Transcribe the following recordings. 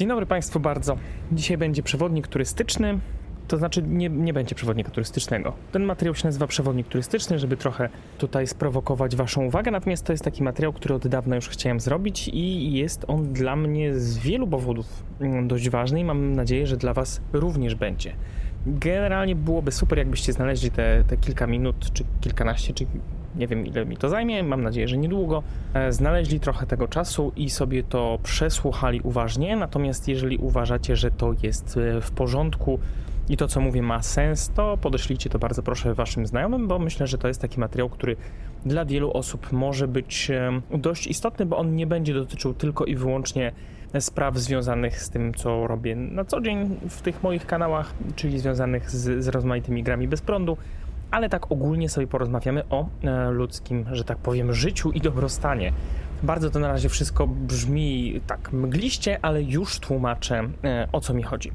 Dzień dobry Państwu bardzo. Dzisiaj będzie przewodnik turystyczny, to znaczy nie, nie będzie przewodnika turystycznego. Ten materiał się nazywa przewodnik turystyczny, żeby trochę tutaj sprowokować Waszą uwagę, natomiast to jest taki materiał, który od dawna już chciałem zrobić i jest on dla mnie z wielu powodów mm, dość ważny i mam nadzieję, że dla Was również będzie. Generalnie byłoby super, jakbyście znaleźli te, te kilka minut, czy kilkanaście, czy nie wiem ile mi to zajmie, mam nadzieję, że niedługo, e, znaleźli trochę tego czasu i sobie to przesłuchali uważnie. Natomiast jeżeli uważacie, że to jest e, w porządku i to, co mówię, ma sens, to podeślijcie to bardzo proszę waszym znajomym, bo myślę, że to jest taki materiał, który dla wielu osób może być dość istotny, bo on nie będzie dotyczył tylko i wyłącznie spraw związanych z tym, co robię na co dzień w tych moich kanałach, czyli związanych z, z rozmaitymi grami bez prądu, ale tak ogólnie sobie porozmawiamy o e, ludzkim, że tak powiem, życiu i dobrostanie. Bardzo to na razie wszystko brzmi tak mgliście, ale już tłumaczę e, o co mi chodzi.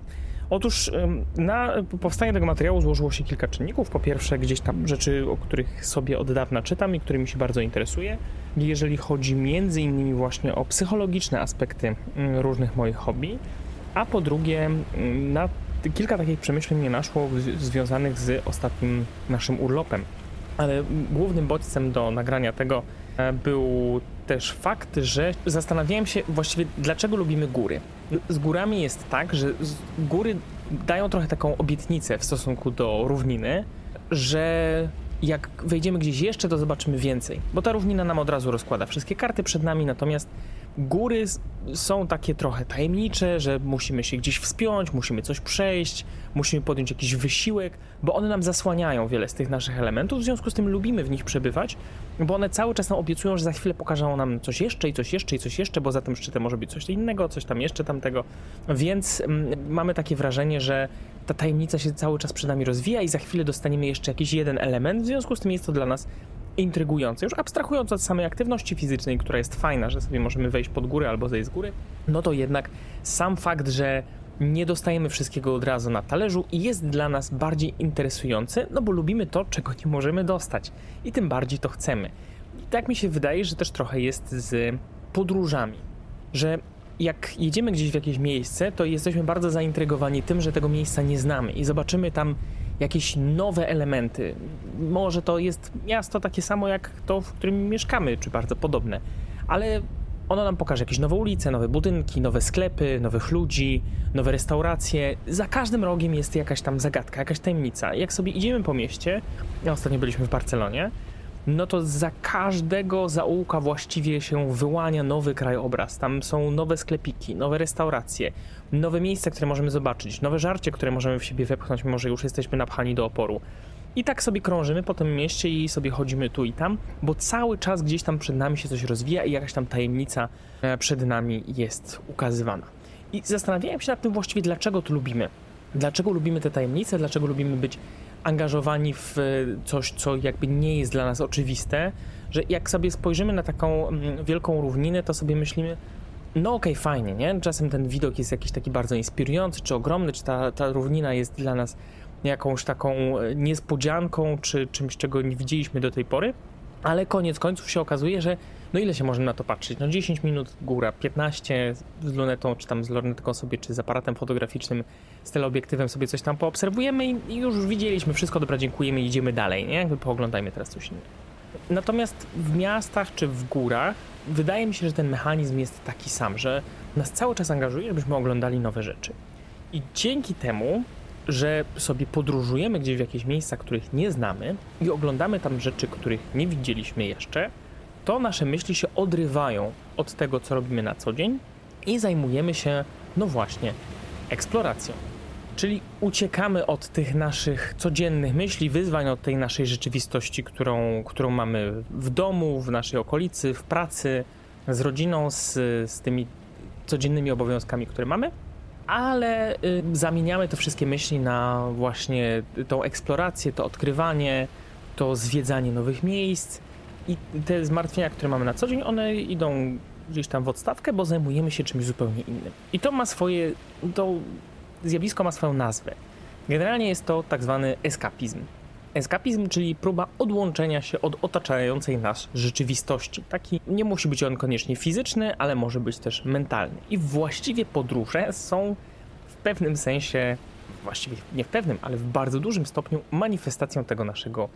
Otóż na powstanie tego materiału złożyło się kilka czynników. Po pierwsze, gdzieś tam rzeczy, o których sobie od dawna czytam i którymi się bardzo interesuję. Jeżeli chodzi między innymi właśnie o psychologiczne aspekty różnych moich hobby. A po drugie, na kilka takich przemyśleń mnie naszło związanych z ostatnim naszym urlopem. Ale głównym bodźcem do nagrania tego e, był też fakt, że zastanawiałem się właściwie, dlaczego lubimy góry. Z górami jest tak, że góry dają trochę taką obietnicę w stosunku do równiny, że jak wejdziemy gdzieś jeszcze, to zobaczymy więcej. Bo ta równina nam od razu rozkłada wszystkie karty przed nami, natomiast góry są takie trochę tajemnicze, że musimy się gdzieś wspiąć, musimy coś przejść, musimy podjąć jakiś wysiłek, bo one nam zasłaniają wiele z tych naszych elementów, w związku z tym lubimy w nich przebywać, bo one cały czas nam obiecują, że za chwilę pokażą nam coś jeszcze i coś jeszcze i coś jeszcze, bo za tym szczytem może być coś innego, coś tam jeszcze tamtego, więc mm, mamy takie wrażenie, że ta tajemnica się cały czas przed nami rozwija i za chwilę dostaniemy jeszcze jakiś jeden element, w związku z tym jest to dla nas intrygujące. Już abstrahując od samej aktywności fizycznej, która jest fajna, że sobie możemy wejść pod górę albo zejść z góry, no to jednak sam fakt, że nie dostajemy wszystkiego od razu na talerzu i jest dla nas bardziej interesujący, no bo lubimy to, czego nie możemy dostać i tym bardziej to chcemy. I tak mi się wydaje, że też trochę jest z podróżami, że jak jedziemy gdzieś w jakieś miejsce, to jesteśmy bardzo zaintrygowani tym, że tego miejsca nie znamy i zobaczymy tam jakieś nowe elementy. Może to jest miasto takie samo jak to, w którym mieszkamy, czy bardzo podobne, ale ono nam pokaże jakieś nowe ulice, nowe budynki, nowe sklepy, nowych ludzi, nowe restauracje. Za każdym rogiem jest jakaś tam zagadka, jakaś tajemnica. Jak sobie idziemy po mieście, ja ostatnio byliśmy w Barcelonie, no to za każdego zaułka właściwie się wyłania nowy krajobraz. Tam są nowe sklepiki, nowe restauracje, nowe miejsca, które możemy zobaczyć, nowe żarcie, które możemy w siebie wepchnąć, mimo że już jesteśmy napchani do oporu. I tak sobie krążymy po tym mieście i sobie chodzimy tu i tam, bo cały czas gdzieś tam przed nami się coś rozwija i jakaś tam tajemnica e, przed nami jest ukazywana. I zastanawiałem się nad tym właściwie, dlaczego to lubimy. Dlaczego lubimy te tajemnice, dlaczego lubimy być angażowani w coś, co jakby nie jest dla nas oczywiste, że jak sobie spojrzymy na taką mm, wielką równinę, to sobie myślimy, no okej, okay, fajnie, nie? Czasem ten widok jest jakiś taki bardzo inspirujący, czy ogromny, czy ta, ta równina jest dla nas jakąś taką e, niespodzianką, czy czymś, czego nie widzieliśmy do tej pory, ale koniec końców się okazuje, że no ile się możemy na to patrzeć? No 10 minut góra, 15 z lunetą, czy tam z lornetką sobie, czy z aparatem fotograficznym, z teleobiektywem sobie coś tam poobserwujemy i, już widzieliśmy wszystko, dobra, dziękujemy idziemy dalej, nie? Jakby pooglądajmy teraz coś innego. Natomiast w miastach czy w górach wydaje mi się, że ten mechanizm jest taki sam, że nas cały czas angażuje, żebyśmy oglądali nowe rzeczy. I dzięki temu, że sobie podróżujemy gdzieś w jakieś miejsca, których nie znamy i oglądamy tam rzeczy, których nie widzieliśmy jeszcze, to nasze myśli się odrywają od tego, co robimy na co dzień i zajmujemy się, no właśnie, eksploracją. Czyli uciekamy od tych naszych codziennych myśli, wyzwań, od tej naszej rzeczywistości, którą, którą mamy w domu, w naszej okolicy, w pracy, z rodziną, z, z tymi codziennymi obowiązkami, które mamy, ale y, zamieniamy te wszystkie myśli na właśnie tą eksplorację, to odkrywanie, to zwiedzanie nowych miejsc i te zmartwienia, które mamy na co dzień, one idą gdzieś tam w odstawkę, bo zajmujemy się czymś zupełnie innym. I to ma swoje, to zjawisko ma swoją nazwę. Generalnie jest to tak zwany eskapizm. Eskapizm, czyli próba odłączenia się od otaczającej nas rzeczywistości. Taki nie musi być on koniecznie fizyczny, ale może być też mentalny. I właściwie podróże są w pewnym sensie, właściwie nie w pewnym, ale w bardzo dużym stopniu manifestacją tego naszego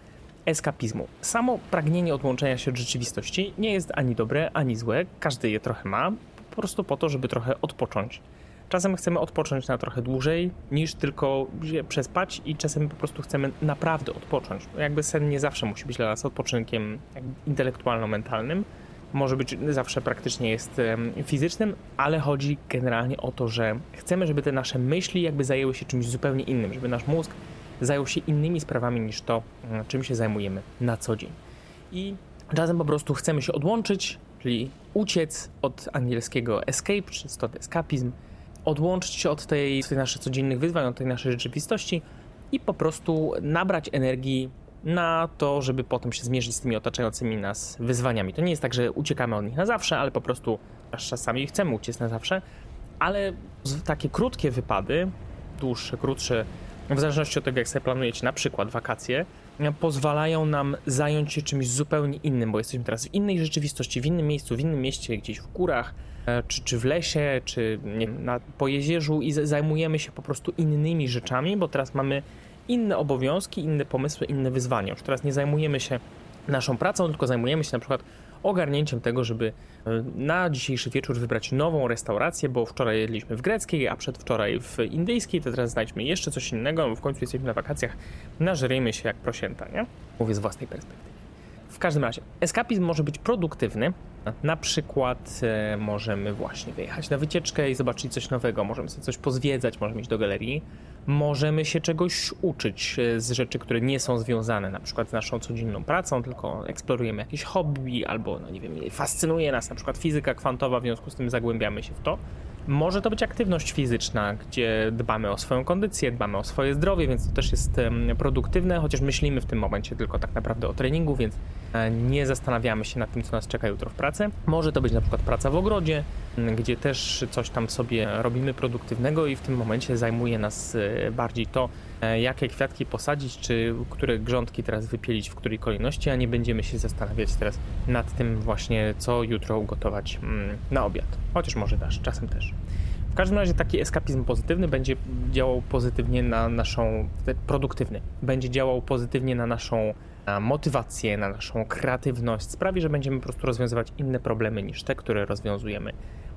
eskapizmu. Samo pragnienie odłączenia się od rzeczywistości nie jest ani dobre, ani złe. Każdy je trochę ma, po prostu po to, żeby trochę odpocząć. Czasem chcemy odpocząć na trochę dłużej niż tylko się przespać i czasem po prostu chcemy naprawdę odpocząć. Jakby sen nie zawsze musi być dla nas odpoczynkiem intelektualno-mentalnym. Może być zawsze praktycznie jest fizycznym, ale chodzi generalnie o to, że chcemy, żeby te nasze myśli jakby zajęły się czymś zupełnie innym, żeby nasz mózg zajął się innymi sprawami niż to, czym się zajmujemy na co dzień. I czasem po prostu chcemy się odłączyć, czyli uciec od angielskiego escape, czy stąd eskapizm, odłączyć się od tej, tej naszych codziennych wyzwań, od tej naszej rzeczywistości i po prostu nabrać energii na to, żeby potem się zmierzyć z tymi otaczającymi nas wyzwaniami. To nie jest tak, że uciekamy od nich na zawsze, ale po prostu aż czasami chcemy uciec na zawsze, ale takie krótkie wypady, dłuższe, krótsze, w zależności od tego, jak sobie planujecie na przykład wakacje, pozwalają nam zająć się czymś zupełnie innym, bo jesteśmy teraz w innej rzeczywistości, w innym miejscu, w innym mieście, gdzieś w górach, e, czy, czy w lesie, czy nie na, po jezierzu i zajmujemy się po prostu innymi rzeczami, bo teraz mamy inne obowiązki, inne pomysły, inne wyzwania. Już teraz nie zajmujemy się naszą pracą, tylko zajmujemy się na przykład ogarnięciem tego, żeby na dzisiejszy wieczór wybrać nową restaurację, bo wczoraj jedliśmy w greckiej, a przedwczoraj w indyjskiej, to teraz znajdźmy jeszcze coś innego, bo w końcu jesteśmy na wakacjach, nażryjmy się jak prosięta, nie? Mówię z własnej perspektywy. W każdym razie, eskapizm może być produktywny. Na przykład e, możemy właśnie wyjechać na wycieczkę i zobaczyć coś nowego, możemy sobie coś pozwiedzać, możemy iść do galerii, możemy się czegoś uczyć e, z rzeczy, które nie są związane na przykład z naszą codzienną pracą, tylko eksplorujemy jakieś hobby albo, no nie wiem, fascynuje nas na przykład fizyka kwantowa, w związku z tym zagłębiamy się w to. Może to być aktywność fizyczna, gdzie dbamy o swoją kondycję, dbamy o swoje zdrowie, więc to też jest produktywne, chociaż myślimy w tym momencie tylko tak naprawdę o treningu, więc e, nie zastanawiamy się nad tym, co nas czeka jutro w pracy. Może to być na przykład praca w ogrodzie, gdzie też coś tam sobie robimy produktywnego i w tym momencie zajmuje nas e, bardziej to, jakie kwiatki posadzić, czy które grządki teraz wypielić w której kolejności, a nie będziemy się zastanawiać teraz nad tym właśnie, co jutro ugotować mm, na obiad. Chociaż może też, czasem też. W każdym razie taki eskapizm pozytywny będzie działał pozytywnie na naszą, produktywny, będzie działał pozytywnie na naszą motywację, na naszą kreatywność, sprawi, że będziemy po prostu rozwiązywać inne problemy niż te, które rozwiązujemy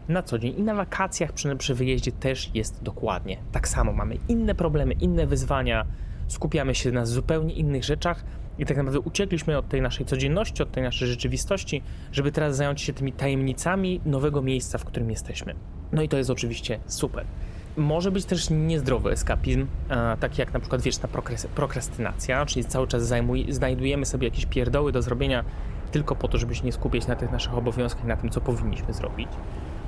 na co dzień. I na wakacjach przy, przy wyjeździe też jest dokładnie tak samo. Mamy inne problemy, inne wyzwania, skupiamy się na zupełnie innych rzeczach i tak naprawdę uciekliśmy od tej naszej codzienności, od tej naszej rzeczywistości, żeby teraz zająć się tymi tajemnicami nowego miejsca, w którym jesteśmy. No i to jest oczywiście super. Może być też niezdrowy eskapizm, taki jak na przykład wieczna prokrastynacja, czyli cały czas zajmuj, znajdujemy sobie jakieś pierdoły do zrobienia tylko po to, żeby się nie skupiać na tych naszych obowiązkach, na tym, co powinniśmy zrobić.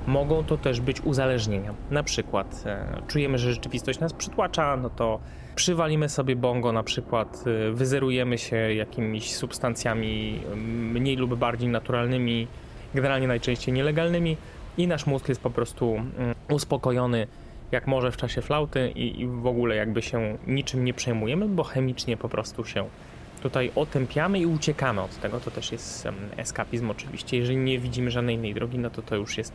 Mogą to też być uzależnienia. Na przykład e, czujemy, że rzeczywistość nas przytłacza, no to przywalimy sobie bongo, na przykład e, wyzerujemy się jakimiś substancjami mniej lub bardziej naturalnymi, generalnie najczęściej nielegalnymi i nasz mózg jest po prostu mm, uspokojony jak może w czasie flauty i, i w ogóle jakby się niczym nie przejmujemy, bo chemicznie po prostu się tutaj otępiamy i uciekamy od tego. To też jest eskapizm oczywiście. Jeżeli nie widzimy żadnej innej drogi, no to to już jest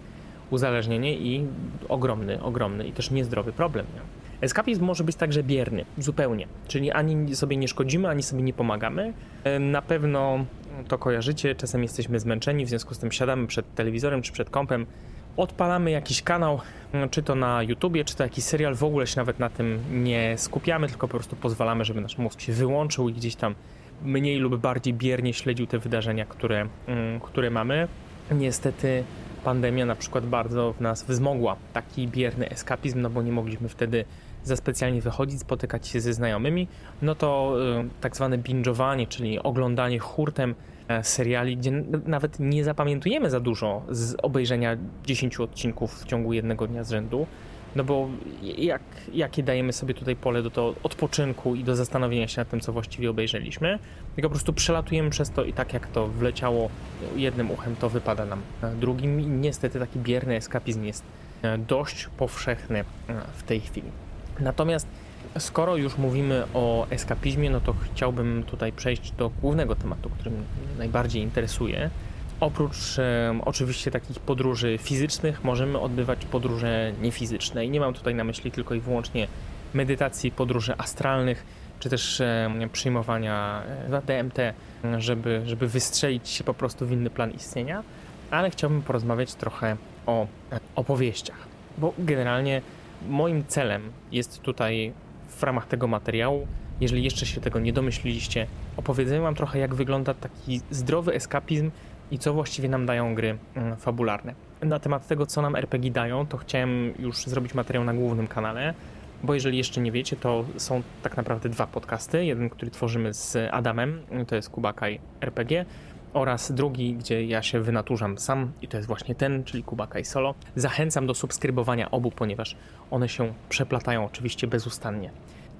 uzależnienie i ogromny, ogromny i też niezdrowy problem. Eskapizm może być także bierny, zupełnie, czyli ani sobie nie szkodzimy, ani sobie nie pomagamy. Na pewno to kojarzycie, czasem jesteśmy zmęczeni, w związku z tym siadamy przed telewizorem czy przed kompem, odpalamy jakiś kanał, czy to na YouTubie, czy to jakiś serial, w ogóle się nawet na tym nie skupiamy, tylko po prostu pozwalamy, żeby nasz mózg się wyłączył i gdzieś tam mniej lub bardziej biernie śledził te wydarzenia, które, mm, które mamy. Niestety pandemia na przykład bardzo w nas wzmogła. Taki bierny eskapizm, no bo nie mogliśmy wtedy za specjalnie wychodzić, spotykać się ze znajomymi, no to y, tak zwane binge'owanie, czyli oglądanie hurtem e, seriali, gdzie nawet nie zapamiętujemy za dużo z obejrzenia 10 odcinków w ciągu jednego dnia z rzędu, no bo jak, jakie dajemy sobie tutaj pole do to odpoczynku i do zastanowienia się nad tym, co właściwie obejrzeliśmy, tylko po prostu przelatujemy przez to i tak jak to wleciało jednym uchem, to wypada nam drugim. I niestety taki bierny eskapizm jest e, dość powszechny e, w tej chwili. Natomiast skoro już mówimy o eskapizmie, no to chciałbym tutaj przejść do głównego tematu, który mnie najbardziej interesuje. Oprócz e, oczywiście takich podróży fizycznych, możemy odbywać podróże niefizyczne. I nie mam tutaj na myśli tylko i wyłącznie medytacji, podróży astralnych, czy też e, przyjmowania e, DMT, żeby, żeby wystrzelić się po prostu w inny plan istnienia, ale chciałbym porozmawiać trochę o opowieściach, bo generalnie moim celem jest tutaj w ramach tego materiału, jeżeli jeszcze się tego nie domyśliliście, opowiedzenie Wam trochę, jak wygląda taki zdrowy eskapizm i co właściwie nam dają gry mm, fabularne. Na temat tego, co nam RPG dają, to chciałem już zrobić materiał na głównym kanale, bo jeżeli jeszcze nie wiecie, to są tak naprawdę dwa podcasty. Jeden, który tworzymy z Adamem, to jest Kubakaj RPG, oraz drugi, gdzie ja się wynaturzam sam i to jest właśnie ten, czyli Kubakaj Solo. Zachęcam do subskrybowania obu, ponieważ one się przeplatają oczywiście bezustannie.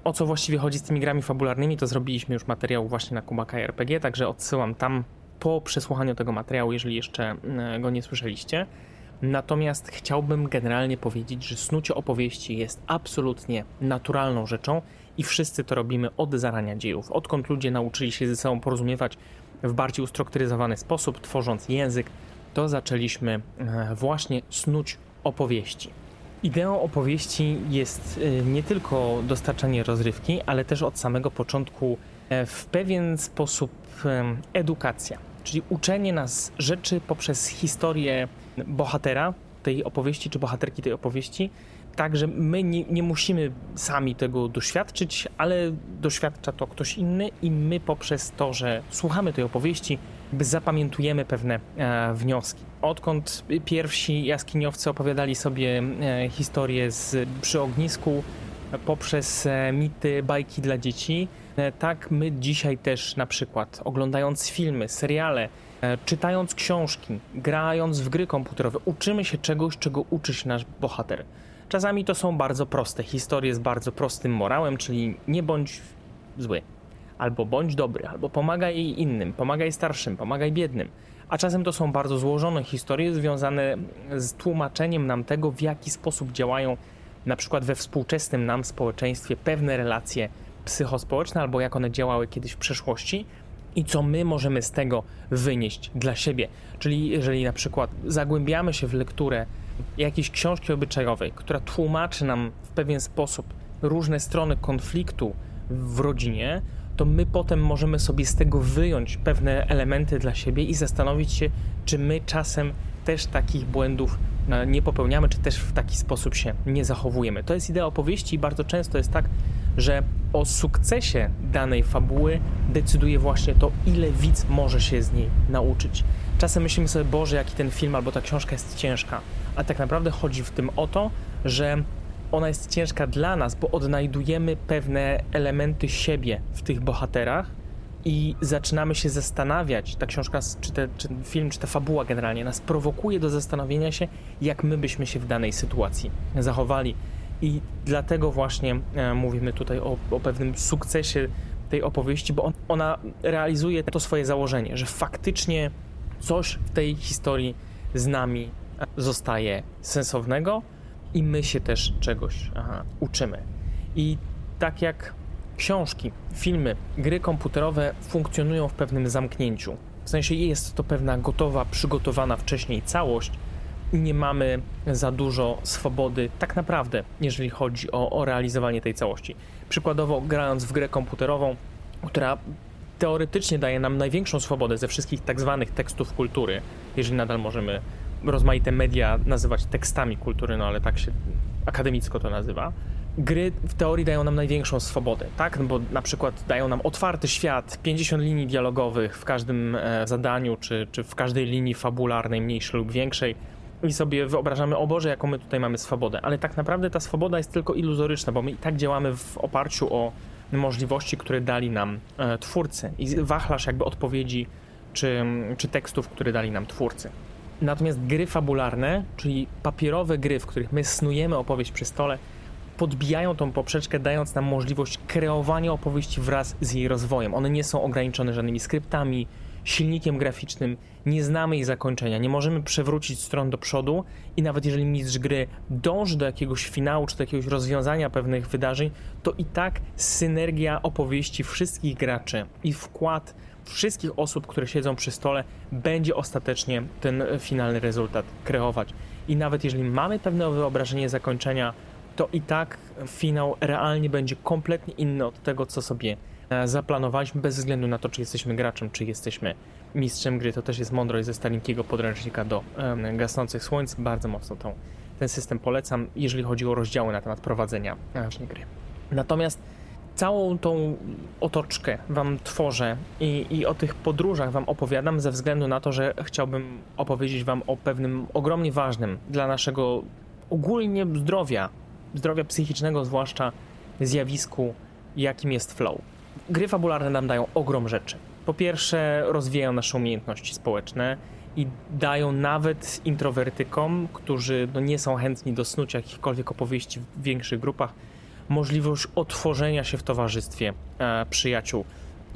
O co właściwie chodzi z tymi grami fabularnymi, to zrobiliśmy już materiał właśnie na Kubakaj RPG, także odsyłam tam po przesłuchaniu tego materiału, jeżeli jeszcze e, go nie słyszeliście. Natomiast chciałbym generalnie powiedzieć, że snucie opowieści jest absolutnie naturalną rzeczą i wszyscy to robimy od zarania dziejów. Odkąd ludzie nauczyli się ze sobą porozumiewać w bardziej ustrukturyzowany sposób, tworząc język, to zaczęliśmy e, właśnie snuć opowieści. Ideą opowieści jest e, nie tylko dostarczanie rozrywki, ale też od samego początku w pewien sposób edukacja, czyli uczenie nas rzeczy poprzez historię bohatera tej opowieści, czy bohaterki tej opowieści, tak, że my nie, nie, musimy sami tego doświadczyć, ale doświadcza to ktoś inny i my poprzez to, że słuchamy tej opowieści, zapamiętujemy pewne e, wnioski. Odkąd pierwsi jaskiniowcy opowiadali sobie e, historie z, przy ognisku, poprzez e, mity, bajki dla dzieci, e, tak my dzisiaj też na przykład oglądając filmy, seriale, e, czytając książki, grając w gry komputerowe, uczymy się czegoś, czego uczy się nasz bohater. Czasami to są bardzo proste historie z bardzo prostym morałem, czyli nie bądź zły, albo bądź dobry, albo pomagaj innym, pomagaj starszym, pomagaj biednym. A czasem to są bardzo złożone historie związane z tłumaczeniem nam tego, w jaki sposób działają na przykład we współczesnym nam społeczeństwie pewne relacje psychospołeczne, albo jak one działały kiedyś w przeszłości i co my możemy z tego wynieść dla siebie. Czyli jeżeli na przykład zagłębiamy się w lekturę jakiejś książki obyczajowej, która tłumaczy nam w pewien sposób różne strony konfliktu w rodzinie, to my potem możemy sobie z tego wyjąć pewne elementy dla siebie i zastanowić się, czy my czasem też takich błędów nie popełniamy, czy też w taki sposób się nie zachowujemy. To jest idea opowieści i bardzo często jest tak, że o sukcesie danej fabuły decyduje właśnie to, ile widz może się z niej nauczyć. Czasem myślimy sobie, Boże, jaki ten film albo ta książka jest ciężka, a tak naprawdę chodzi w tym o to, że ona jest ciężka dla nas, bo odnajdujemy pewne elementy siebie w tych bohaterach i zaczynamy się zastanawiać, ta książka, czy, te, czy film, czy ta fabuła generalnie nas prowokuje do zastanowienia się, jak my byśmy się w danej sytuacji zachowali. I dlatego właśnie e, mówimy tutaj o, o pewnym sukcesie tej opowieści, bo on, ona realizuje to swoje założenie, że faktycznie coś w tej historii z nami zostaje sensownego i my się też czegoś aha, uczymy. I tak jak książki, filmy, gry komputerowe funkcjonują w pewnym zamknięciu. W sensie jest to pewna gotowa, przygotowana wcześniej całość i nie mamy za dużo swobody, tak naprawdę, jeżeli chodzi o, o realizowanie tej całości. Przykładowo, grając w grę komputerową, która teoretycznie daje nam największą swobodę ze wszystkich tak zwanych tekstów kultury, jeżeli nadal możemy rozmaite media nazywać tekstami kultury, no ale tak się akademicko to nazywa. Gry w teorii dają nam największą swobodę, tak? No bo na przykład dają nam otwarty świat, 50 linii dialogowych w każdym e, zadaniu, czy, czy w każdej linii fabularnej, mniejszej lub większej. I sobie wyobrażamy, o Boże, jaką my tutaj mamy swobodę. Ale tak naprawdę ta swoboda jest tylko iluzoryczna, bo my i tak działamy w oparciu o możliwości, które dali nam e, twórcy. I wachlarz jakby odpowiedzi czy, czy tekstów, które dali nam twórcy. Natomiast gry fabularne, czyli papierowe gry, w których my snujemy opowieść przy stole, podbijają tą poprzeczkę, dając nam możliwość kreowania opowieści wraz z jej rozwojem. One nie są ograniczone żadnymi skryptami, silnikiem graficznym, nie znamy ich zakończenia, nie możemy przewrócić stron do przodu i nawet jeżeli mistrz gry dąży do jakiegoś finału czy do jakiegoś rozwiązania pewnych wydarzeń, to i tak synergia opowieści wszystkich graczy i wkład wszystkich osób, które siedzą przy stole, będzie ostatecznie ten finalny rezultat kreować. I nawet jeżeli mamy pewne wyobrażenie zakończenia, to i tak finał realnie będzie kompletnie inny od tego, co sobie e, zaplanowaliśmy, bez względu na to, czy jesteśmy graczem, czy jesteśmy mistrzem gry. To też jest mądrość ze stalinkiego podręcznika do um, gasnących słońc. Bardzo mocno tą, ten system polecam, jeżeli chodzi o rozdziały na temat prowadzenia właśnie gry. Natomiast całą tą otoczkę Wam tworzę i, i, o tych podróżach Wam opowiadam ze względu na to, że chciałbym opowiedzieć Wam o pewnym ogromnie ważnym dla naszego ogólnie zdrowia, zdrowia psychicznego zwłaszcza, zjawisku, jakim jest flow. Gry fabularne nam dają ogrom rzeczy. Po pierwsze, rozwijają nasze umiejętności społeczne i dają nawet introwertykom, którzy no, nie są chętni do snucia jakichkolwiek opowieści w większych grupach, możliwość otworzenia się w towarzystwie e, przyjaciół.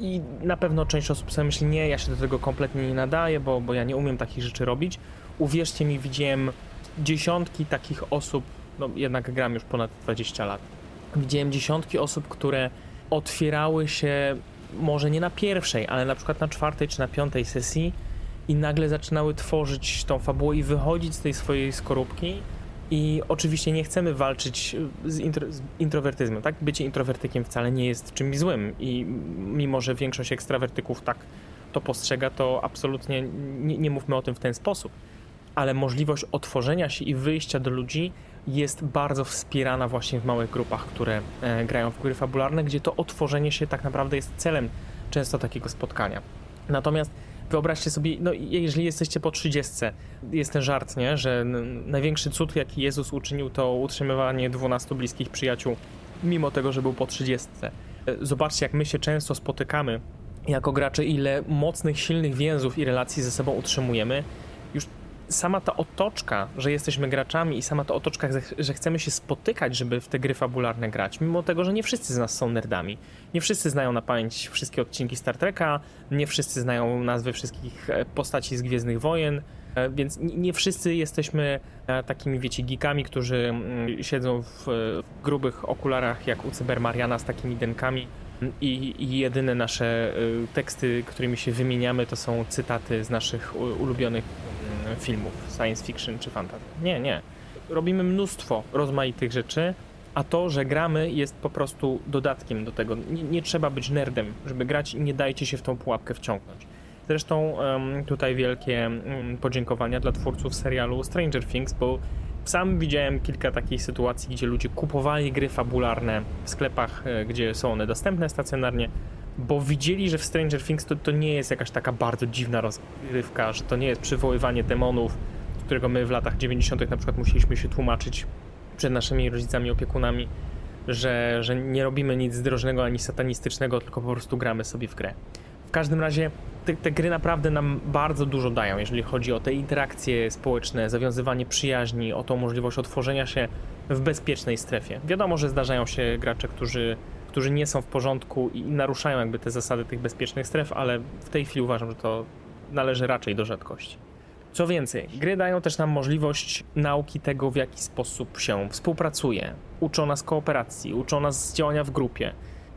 I na pewno część osób sobie myśli, nie, ja się do tego kompletnie nie nadaję, bo, bo ja nie umiem takich rzeczy robić. Uwierzcie mi, widziałem dziesiątki takich osób, no jednak gram już ponad 20 lat. Widziałem dziesiątki osób, które otwierały się może nie na pierwszej, ale na przykład na czwartej czy na piątej sesji i nagle zaczynały tworzyć tą fabułę i wychodzić z tej swojej skorupki i oczywiście nie chcemy walczyć z, intro, z, introwertyzmem, tak? Bycie introwertykiem wcale nie jest czymś złym i mimo, że większość ekstrawertyków tak to postrzega, to absolutnie nie, nie mówmy o tym w ten sposób. Ale możliwość otworzenia się i wyjścia do ludzi jest bardzo wspierana właśnie w małych grupach, które e, grają w gry fabularne, gdzie to otworzenie się tak naprawdę jest celem często takiego spotkania. Natomiast Wyobraźcie sobie, no jeżeli jesteście po 30, jest ten żart, nie? że największy cud, jaki Jezus uczynił, to utrzymywanie 12 bliskich przyjaciół, mimo tego, że był po 30. Zobaczcie, jak my się często spotykamy jako gracze, ile mocnych, silnych więzów i relacji ze sobą utrzymujemy. Już sama ta otoczka, że jesteśmy graczami i sama ta otoczka, że chcemy się spotykać, żeby w te gry fabularne grać, mimo tego, że nie wszyscy z nas są nerdami. Nie wszyscy znają na pamięć wszystkie odcinki Star Treka, nie wszyscy znają nazwy wszystkich e, postaci z Gwiezdnych Wojen, e, więc nie wszyscy jesteśmy e, takimi, wiecie, geekami, którzy mm, siedzą w grubych okularach jak u Cybermariana z takimi denkami i, i jedyne nasze teksty, którymi się wymieniamy, to są cytaty z naszych ulubionych filmów science fiction czy fantasy. Nie, nie. Robimy mnóstwo rozmaitych rzeczy, a to, że gramy jest po prostu dodatkiem do tego. Nie, nie trzeba być nerdem, żeby grać i nie dajcie się w tą pułapkę wciągnąć. Zresztą tutaj wielkie um, podziękowania dla twórców serialu Stranger Things, bo sam widziałem kilka takich sytuacji, gdzie ludzie kupowali gry fabularne w sklepach, e, gdzie są one dostępne stacjonarnie, bo widzieli, że w Stranger Things to, to nie jest jakaś taka bardzo dziwna rozgrywka, że to nie jest przywoływanie demonów, którego my w latach 90. na przykład musieliśmy się tłumaczyć przed naszymi rodzicami, opiekunami, że, że nie robimy nic zdrożnego ani satanistycznego, tylko po prostu gramy sobie w grę. W każdym razie te, te, gry naprawdę nam bardzo dużo dają, jeżeli chodzi o te interakcje społeczne, zawiązywanie przyjaźni, o tą możliwość otworzenia się w bezpiecznej strefie. Wiadomo, że zdarzają się gracze, którzy którzy nie są w porządku i naruszają jakby te zasady tych bezpiecznych stref, ale w tej chwili uważam, że to należy raczej do rzadkości. Co więcej, gry dają też nam możliwość nauki tego, w jaki sposób się współpracuje, uczą nas kooperacji, uczą nas działania w grupie.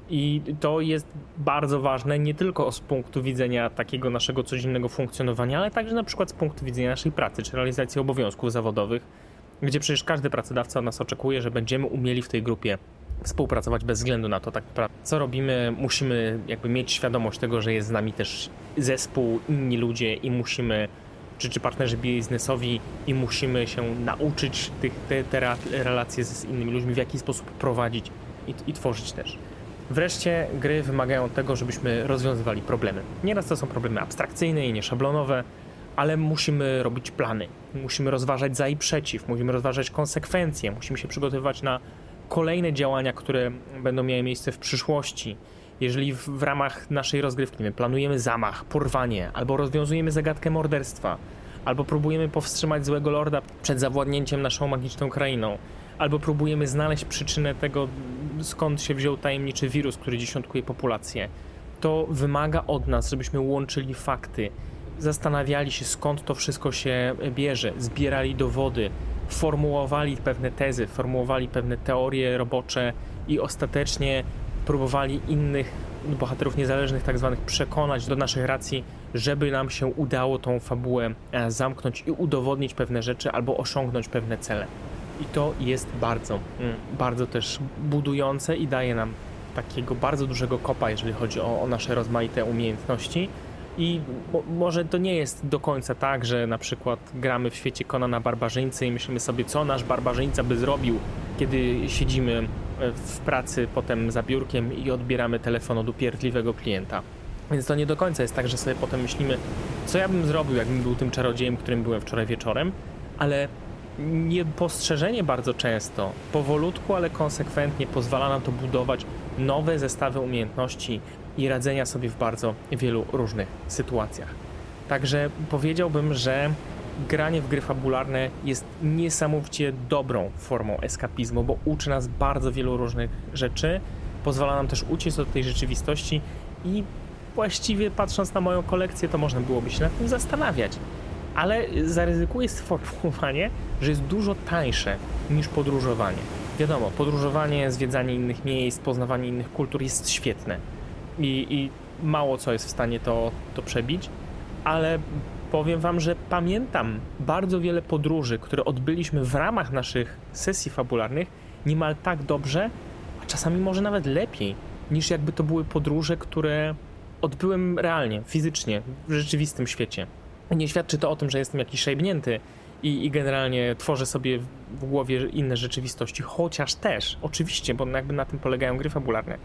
I to jest bardzo ważne nie tylko z punktu widzenia takiego naszego codziennego funkcjonowania, ale także na przykład z punktu widzenia naszej pracy czy realizacji obowiązków zawodowych, gdzie przecież każdy pracodawca od nas oczekuje, że będziemy umieli w tej grupie współpracować bez względu na to, tak naprawdę, co robimy. Musimy jakby mieć świadomość tego, że jest z nami też zespół, inni ludzie i musimy, czy, czy partnerzy biznesowi i musimy się nauczyć tych, te, te relacje z innymi ludźmi, w jaki sposób prowadzić i, i tworzyć też. Wreszcie gry wymagają tego, żebyśmy rozwiązywali problemy. Nieraz to są problemy abstrakcyjne i nieszablonowe, ale musimy robić plany. Musimy rozważać za i przeciw, musimy rozważać konsekwencje, musimy się przygotowywać na kolejne działania, które będą miały miejsce w przyszłości. Jeżeli w, w ramach naszej rozgrywki my planujemy zamach, porwanie, albo rozwiązujemy zagadkę morderstwa, albo próbujemy powstrzymać złego lorda przed zawładnięciem naszą magiczną krainą, albo próbujemy znaleźć przyczynę tego, skąd się wziął tajemniczy wirus, który dziesiątkuje populację, to wymaga od nas, żebyśmy łączyli fakty, zastanawiali się skąd to wszystko się bierze, zbierali dowody, formułowali pewne tezy, formułowali pewne teorie robocze i ostatecznie próbowali innych bohaterów niezależnych tak zwanych przekonać do naszych racji, żeby nam się udało tą fabułę e, zamknąć i udowodnić pewne rzeczy albo osiągnąć pewne cele. I to jest bardzo, mm, bardzo też budujące i daje nam takiego bardzo dużego kopa, jeżeli chodzi o, o nasze rozmaite umiejętności. I mo może to nie jest do końca tak, że na przykład gramy w świecie Konana Barbarzyńcy i myślimy sobie, co nasz barbarzyńca by zrobił, kiedy siedzimy e, w pracy potem za biurkiem i odbieramy telefon od upierdliwego klienta. Więc to nie do końca jest tak, że sobie potem myślimy, co ja bym zrobił, jakbym był tym czarodziejem, którym byłem wczoraj wieczorem, ale niepostrzeżenie bardzo często, powolutku, ale konsekwentnie pozwala nam to budować nowe zestawy umiejętności i radzenia sobie w bardzo wielu różnych sytuacjach. Także powiedziałbym, że granie w gry fabularne jest niesamowicie dobrą formą eskapizmu, bo uczy nas bardzo wielu różnych rzeczy, pozwala nam też uciec od tej rzeczywistości i właściwie patrząc na moją kolekcję, to można byłoby się nad tym zastanawiać. Ale zaryzykuję sformułowanie, że jest dużo tańsze niż podróżowanie. Wiadomo, podróżowanie, zwiedzanie innych miejsc, poznawanie innych kultur jest świetne i, i mało co jest w stanie to, to przebić, ale powiem Wam, że pamiętam bardzo wiele podróży, które odbyliśmy w ramach naszych sesji fabularnych niemal tak dobrze, a czasami może nawet lepiej, niż jakby to były podróże, które odbyłem realnie, fizycznie, w rzeczywistym świecie. Nie świadczy to o tym, że jestem jakiś szejbnięty i, i generalnie tworzę sobie w głowie inne rzeczywistości, chociaż też, oczywiście, bo jakby na tym polegają gry fabularne,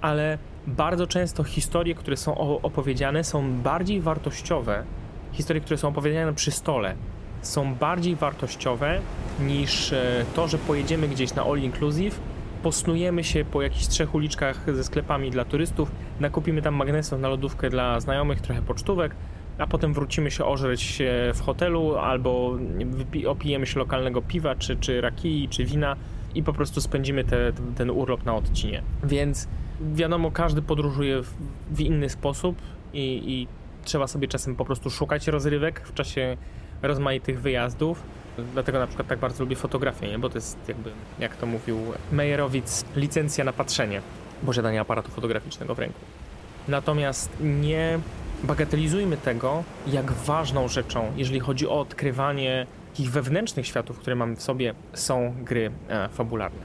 ale bardzo często historie, które są opowiedziane, są bardziej wartościowe. Historie, które są opowiedziane przy stole, są bardziej wartościowe niż e, to, że pojedziemy gdzieś na all inclusive posnujemy się po jakichś trzech uliczkach ze sklepami dla turystów, nakupimy tam magnesów na lodówkę dla znajomych, trochę pocztówek, a potem wrócimy się ożreć w hotelu albo opijemy się lokalnego piwa, czy, czy rakii, czy wina i po prostu spędzimy te, ten urlop na odcinie. Więc wiadomo, każdy podróżuje w, w inny sposób i, i trzeba sobie czasem po prostu szukać rozrywek w czasie rozmaitych wyjazdów. Dlatego na przykład tak bardzo lubię fotografię, nie? bo to jest jakby, jak to mówił Meyerowicz, licencja na patrzenie, posiadanie aparatu fotograficznego w ręku. Natomiast nie bagatelizujmy tego, jak ważną rzeczą, jeżeli chodzi o odkrywanie takich wewnętrznych światów, które mamy w sobie, są gry e, fabularne.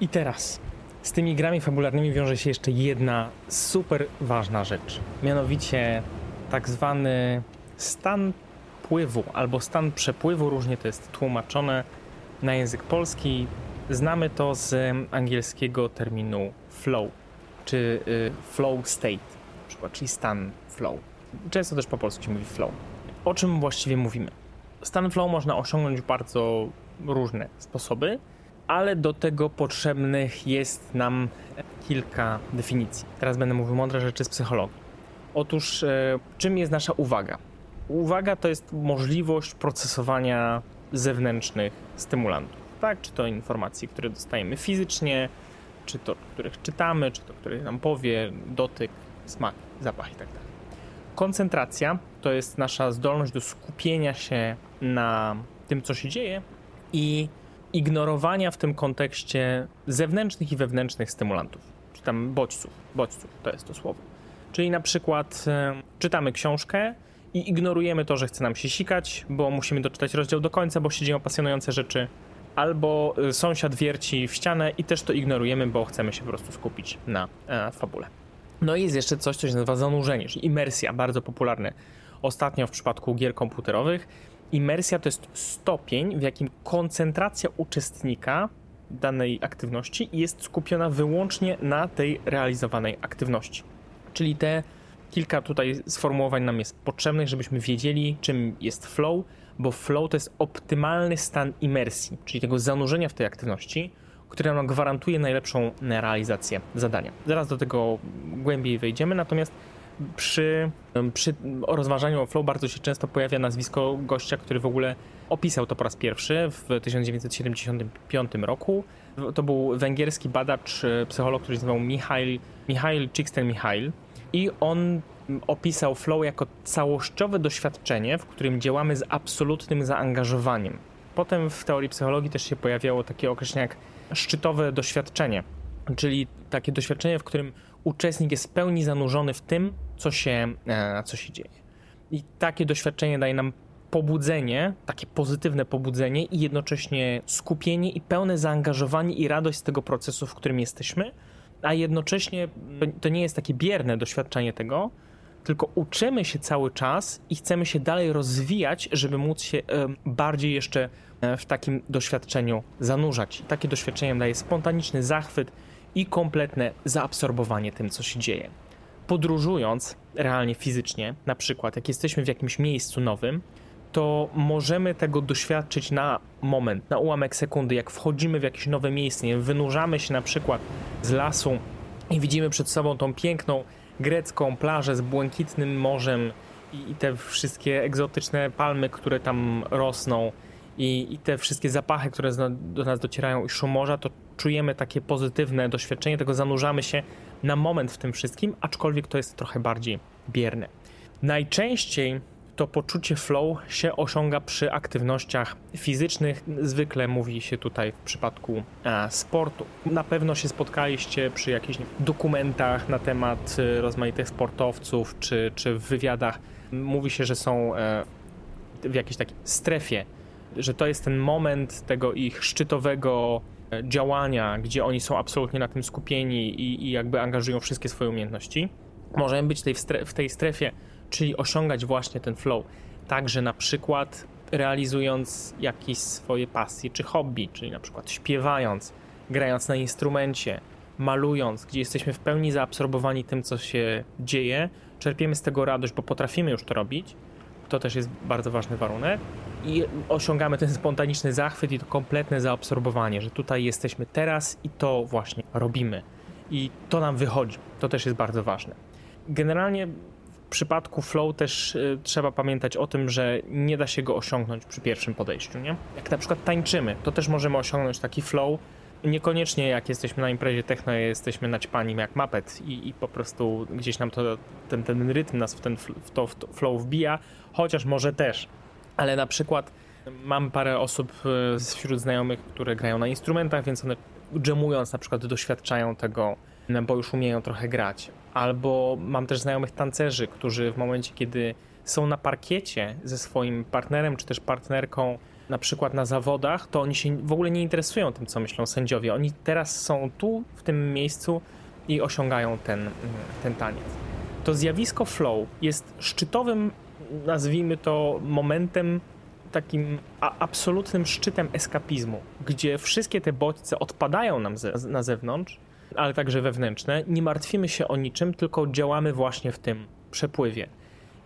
I teraz z tymi grami fabularnymi wiąże się jeszcze jedna super ważna rzecz, mianowicie tak zwany stan pływu albo stan przepływu, różnie to jest tłumaczone na język polski. Znamy to z angielskiego terminu flow, czy y, flow state, czyli stan flow. Często też po polsku się mówi flow. O czym właściwie mówimy? Stan flow można osiągnąć w bardzo różne sposoby, ale do tego potrzebnych jest nam kilka definicji. Teraz będę mówił mądre rzeczy z psychologii. Otóż, e, czym jest nasza uwaga? Uwaga to jest możliwość procesowania zewnętrznych stymulantów, tak? Czy to informacji, które dostajemy fizycznie, czy to, których czytamy, czy to, które nam powie, dotyk, smak, zapach itd. Koncentracja to jest nasza zdolność do skupienia się na tym, co się dzieje i ignorowania w tym kontekście zewnętrznych i wewnętrznych stymulantów, czy tam bodźców, bodźców to jest to słowo. Czyli na przykład e, czytamy książkę, i ignorujemy to, że chce nam się sikać, bo musimy doczytać rozdział do końca, bo się dzieją pasjonujące rzeczy, albo y, sąsiad wierci w ścianę i też to ignorujemy, bo chcemy się po prostu skupić na e, fabule. No i jest jeszcze coś, co się nazywa zanurzenie, czyli imersja, bardzo popularne ostatnio w przypadku gier komputerowych. Imersja to jest stopień, w jakim koncentracja uczestnika danej aktywności jest skupiona wyłącznie na tej realizowanej aktywności. Czyli te Kilka tutaj sformułowań nam jest potrzebnych, żebyśmy wiedzieli, czym jest flow, bo flow to jest optymalny stan imersji, czyli tego zanurzenia w tej aktywności, które nam gwarantuje najlepszą realizację zadania. Zaraz do tego głębiej wejdziemy, natomiast przy, przy rozważaniu o flow bardzo się często pojawia nazwisko gościa, który w ogóle opisał to po raz pierwszy w 1975 roku. To był węgierski badacz, psycholog, który się nazywał Michail, Michail Csikszentmihalyi i on opisał flow jako całościowe doświadczenie, w którym działamy z absolutnym zaangażowaniem. Potem w teorii psychologii też się pojawiało takie określenie jak szczytowe doświadczenie, czyli takie doświadczenie, w którym uczestnik jest w pełni zanurzony w tym, co się, e, co się dzieje. I takie doświadczenie daje nam pobudzenie, takie pozytywne pobudzenie i jednocześnie skupienie i pełne zaangażowanie i radość z tego procesu, w którym jesteśmy, a jednocześnie to nie jest takie bierne doświadczenie tego, tylko uczymy się cały czas i chcemy się dalej rozwijać, żeby móc się bardziej jeszcze e, w takim doświadczeniu zanurzać. Takie doświadczenie daje spontaniczny zachwyt i kompletne zaabsorbowanie tym, co się dzieje. Podróżując realnie fizycznie, na przykład jak jesteśmy w jakimś miejscu nowym, to możemy tego doświadczyć na moment, na ułamek sekundy, jak wchodzimy w jakieś nowe miejsce, nie? wynurzamy się na przykład z lasu i widzimy przed sobą tą piękną grecką plażę z błękitnym morzem i, i te wszystkie egzotyczne palmy, które tam rosną i, i te wszystkie zapachy, które do nas docierają i szum morza, to czujemy takie pozytywne doświadczenie, tego zanurzamy się na moment w tym wszystkim, aczkolwiek to jest trochę bardziej bierne. Najczęściej to poczucie flow się osiąga przy aktywnościach fizycznych. Zwykle mówi się tutaj w przypadku e, sportu. Na pewno się spotkaliście przy jakichś dokumentach na temat e, rozmaitych sportowców, czy, czy w wywiadach. Mówi się, że są e, w jakiejś takiej strefie, że to jest ten moment tego ich szczytowego działania, gdzie oni są absolutnie na tym skupieni i, i jakby angażują wszystkie swoje umiejętności. Możemy być tej w tej strefie czyli osiągać właśnie ten flow. Także na przykład realizując jakieś swoje pasje czy hobby, czyli na przykład śpiewając, grając na instrumencie, malując, gdzie jesteśmy w pełni zaabsorbowani tym, co się dzieje, czerpiemy z tego radość, bo potrafimy już to robić. To też jest bardzo ważny warunek. I osiągamy ten spontaniczny zachwyt i to kompletne zaabsorbowanie, że tutaj jesteśmy teraz i to właśnie robimy. I to nam wychodzi. To też jest bardzo ważne. Generalnie przypadku flow też y, trzeba pamiętać o tym, że nie da się go osiągnąć przy pierwszym podejściu, nie? Jak na przykład tańczymy, to też możemy osiągnąć taki flow, niekoniecznie jak jesteśmy na imprezie techno, jesteśmy naćpani jak mapet i, i po prostu gdzieś nam to, ten, ten rytm nas w ten w to, w to flow wbija, chociaż może też, ale na przykład mam parę osób y, wśród znajomych, które grają na instrumentach, więc one jamując na przykład doświadczają tego, bo już umieją trochę grać. Albo mam też znajomych tancerzy, którzy w momencie, kiedy są na parkiecie ze swoim partnerem czy też partnerką, na przykład na zawodach, to oni się w ogóle nie interesują tym, co myślą sędziowie. Oni teraz są tu, w tym miejscu i osiągają ten, ten taniec. To zjawisko flow jest szczytowym, nazwijmy to, momentem, takim absolutnym szczytem eskapizmu, gdzie wszystkie te bodźce odpadają nam ze, na zewnątrz ale także wewnętrzne, nie martwimy się o niczym, tylko działamy właśnie w tym przepływie.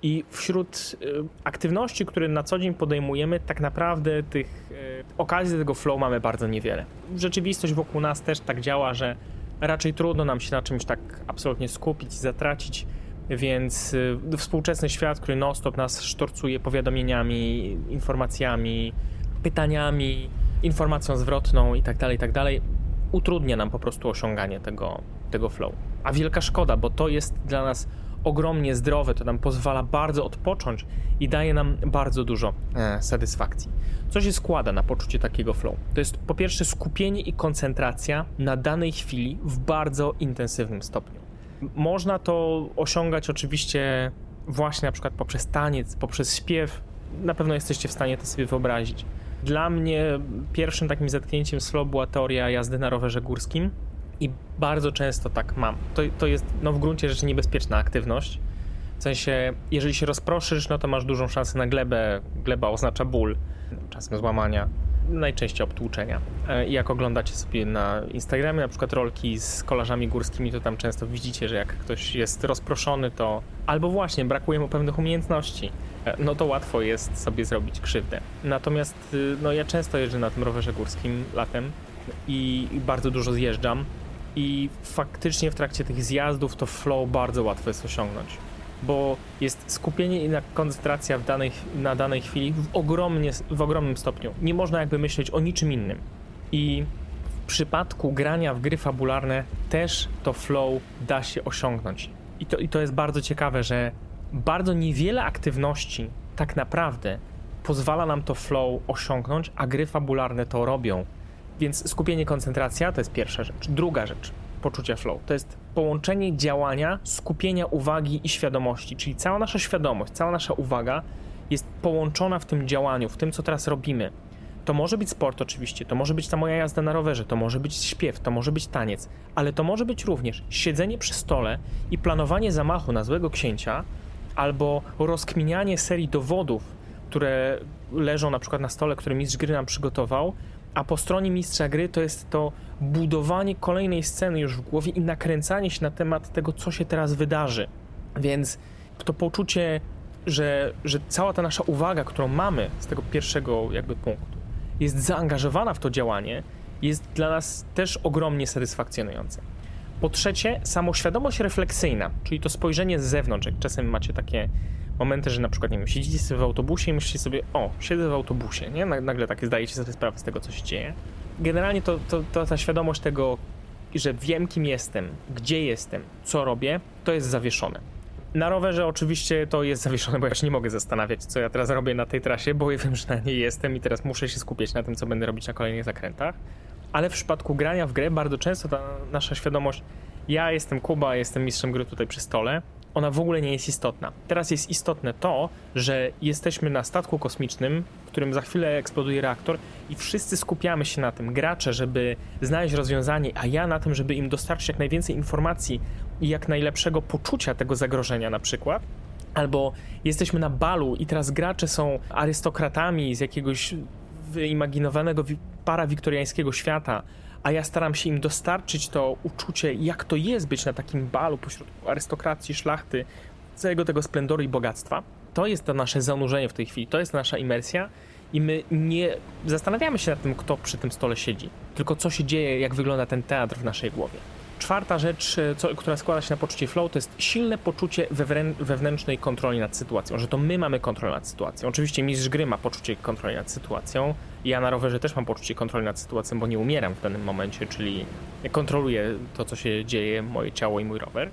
I wśród y, aktywności, które na co dzień podejmujemy, tak naprawdę tych y, okazji tego flow mamy bardzo niewiele. Rzeczywistość wokół nas też tak działa, że raczej trudno nam się na czymś tak absolutnie skupić, zatracić, więc y, współczesny świat, który non-stop nas sztorcuje powiadomieniami, informacjami, pytaniami, informacją zwrotną itd., tak itd., tak utrudnia nam po prostu osiąganie tego, tego flow. A wielka szkoda, bo to jest dla nas ogromnie zdrowe, to nam pozwala bardzo odpocząć i daje nam bardzo dużo e, satysfakcji. Co się składa na poczucie takiego flow? To jest po pierwsze skupienie i koncentracja na danej chwili w bardzo intensywnym stopniu. Można to osiągać oczywiście właśnie na przykład poprzez taniec, poprzez śpiew. Na pewno jesteście w stanie to sobie wyobrazić. Dla mnie pierwszym takim zetknięciem z flow była teoria jazdy na rowerze górskim i bardzo często tak mam. To, to jest no, w gruncie rzeczy niebezpieczna aktywność. W sensie, jeżeli się rozproszysz, no to masz dużą szansę na glebę. Gleba oznacza ból, czasem złamania, najczęściej obtłuczenia. E, I jak oglądacie sobie na Instagramie na przykład rolki z kolarzami górskimi, to tam często widzicie, że jak ktoś jest rozproszony, to albo właśnie brakuje mu pewnych umiejętności, no to łatwo jest sobie zrobić krzywdę. Natomiast y, no ja często jeżdżę na tym rowerze górskim latem i bardzo dużo zjeżdżam i faktycznie w trakcie tych zjazdów to flow bardzo łatwo jest osiągnąć bo jest skupienie i koncentracja w danej, na danej chwili w, ogromnie, w ogromnym stopniu. Nie można jakby myśleć o niczym innym. I w przypadku grania w gry fabularne też to flow da się osiągnąć. i to, i to jest bardzo ciekawe, że bardzo niewiele aktywności tak naprawdę pozwala nam to flow osiągnąć, a gry fabularne to robią. Więc skupienie, koncentracja to jest pierwsza rzecz. Druga rzecz, poczucie flow, to jest połączenie działania, skupienia uwagi i świadomości, czyli cała nasza świadomość, cała nasza uwaga jest połączona w tym działaniu, w tym, co teraz robimy. To może być sport oczywiście, to może być ta moja jazda na rowerze, to może być śpiew, to może być taniec, ale to może być również siedzenie przy stole i planowanie zamachu na złego księcia, albo rozkminianie serii dowodów, które leżą na przykład na stole, które mistrz gry nam przygotował, a po stronie mistrza gry to jest to budowanie kolejnej sceny już w głowie i nakręcanie się na temat tego, co się teraz wydarzy. Więc to poczucie, że, że cała ta nasza uwaga, którą mamy z tego pierwszego jakby punktu, jest zaangażowana w to działanie, jest dla nas też ogromnie satysfakcjonujące. Po trzecie, samoświadomość refleksyjna, czyli to spojrzenie z zewnątrz. Jak czasem macie takie momenty, że na przykład, nie wiem, siedzicie sobie w autobusie i myślicie sobie, o, siedzę w autobusie, nie? Nagle tak zdajecie sobie sprawę z tego, co się dzieje. Generalnie to, to, to ta świadomość tego, że wiem, kim jestem, gdzie jestem, co robię, to jest zawieszone. Na rowerze oczywiście to jest zawieszone, bo ja się nie mogę zastanawiać, co ja teraz robię na tej trasie, bo ja wiem, że na niej jestem i teraz muszę się skupiać na tym, co będę robić na kolejnych zakrętach. Ale w przypadku grania w grę bardzo często ta nasza świadomość, ja jestem Kuba, jestem mistrzem gry tutaj przy stole, ona w ogóle nie jest istotna. Teraz jest istotne to, że jesteśmy na statku kosmicznym, w którym za chwilę eksploduje reaktor i wszyscy skupiamy się na tym, gracze, żeby znaleźć rozwiązanie, a ja na tym, żeby im dostarczyć jak najwięcej informacji i jak najlepszego poczucia tego zagrożenia na przykład. Albo jesteśmy na balu i teraz gracze są arystokratami z jakiegoś wyimaginowanego parawiktoriańskiego świata, a ja staram się im dostarczyć to uczucie, jak to jest być na takim balu pośród arystokracji, szlachty, całego tego splendoru i bogactwa. To jest to nasze zanurzenie w tej chwili, to jest nasza imersja i my nie zastanawiamy się nad tym, kto przy tym stole siedzi, tylko co się dzieje, jak wygląda ten teatr w naszej głowie. Czwarta rzecz, e, co, która składa się na poczucie flow, to jest silne poczucie wewnętrznej kontroli nad sytuacją, że to my mamy kontrolę nad sytuacją. Oczywiście mistrz gry ma poczucie kontroli nad sytuacją. Ja na rowerze też mam poczucie kontroli nad sytuacją, bo nie umieram w danym momencie, czyli kontroluję to, co się dzieje, moje ciało i mój rower.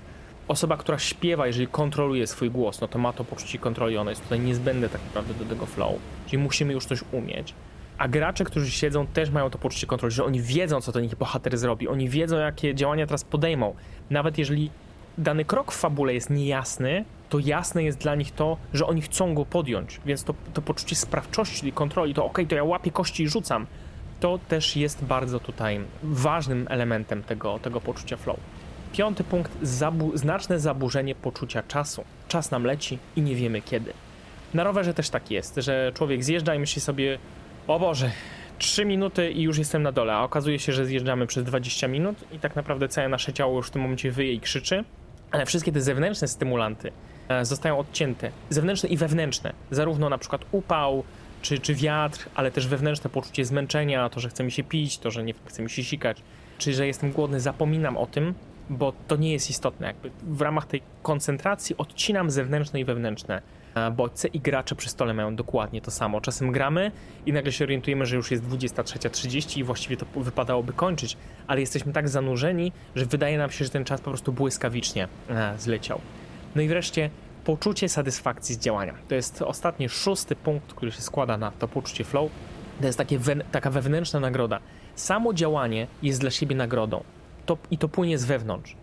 Osoba, która śpiewa, jeżeli kontroluje swój głos, no to ma to poczucie kontroli, ono jest tutaj niezbędne tak naprawdę do tego flow, czyli musimy już coś umieć. A gracze, którzy siedzą, też mają to poczucie kontroli, że oni wiedzą, co ten ich bohater zrobi, oni wiedzą, jakie działania teraz podejmą. Nawet jeżeli dany krok w fabule jest niejasny, to jasne jest dla nich to, że oni chcą go podjąć, więc to, to poczucie sprawczości i kontroli, to ok, to ja łapię kości i rzucam, to też jest bardzo tutaj ważnym elementem tego, tego poczucia flow. Piąty punkt, zabu znaczne zaburzenie poczucia czasu. Czas nam leci i nie wiemy kiedy. Na rowerze też tak jest, że człowiek zjeżdża i myśli sobie, o Boże, 3 minuty i już jestem na dole, a okazuje się, że zjeżdżamy przez 20 minut i tak naprawdę całe nasze ciało już w tym momencie wyje i krzyczy, ale wszystkie te zewnętrzne stymulanty e, zostają odcięte, zewnętrzne i wewnętrzne, zarówno na przykład upał, czy, czy wiatr, ale też wewnętrzne poczucie zmęczenia, to, że chce mi się pić, to, że nie chce mi się sikać, czy że jestem głodny, zapominam o tym, bo to nie jest istotne. Jakby w ramach tej koncentracji odcinam zewnętrzne i wewnętrzne bodźce i gracze przy stole mają dokładnie to samo. Czasem gramy i nagle się orientujemy, że już jest 23.30 i właściwie to wypadałoby kończyć, ale jesteśmy tak zanurzeni, że wydaje nam się, że ten czas po prostu błyskawicznie e, zleciał. No i wreszcie poczucie satysfakcji z działania. To jest ostatni, szósty punkt, który się składa na to poczucie flow. To jest takie we, taka wewnętrzna nagroda. Samo działanie jest dla siebie nagrodą. To, I to płynie z wewnątrz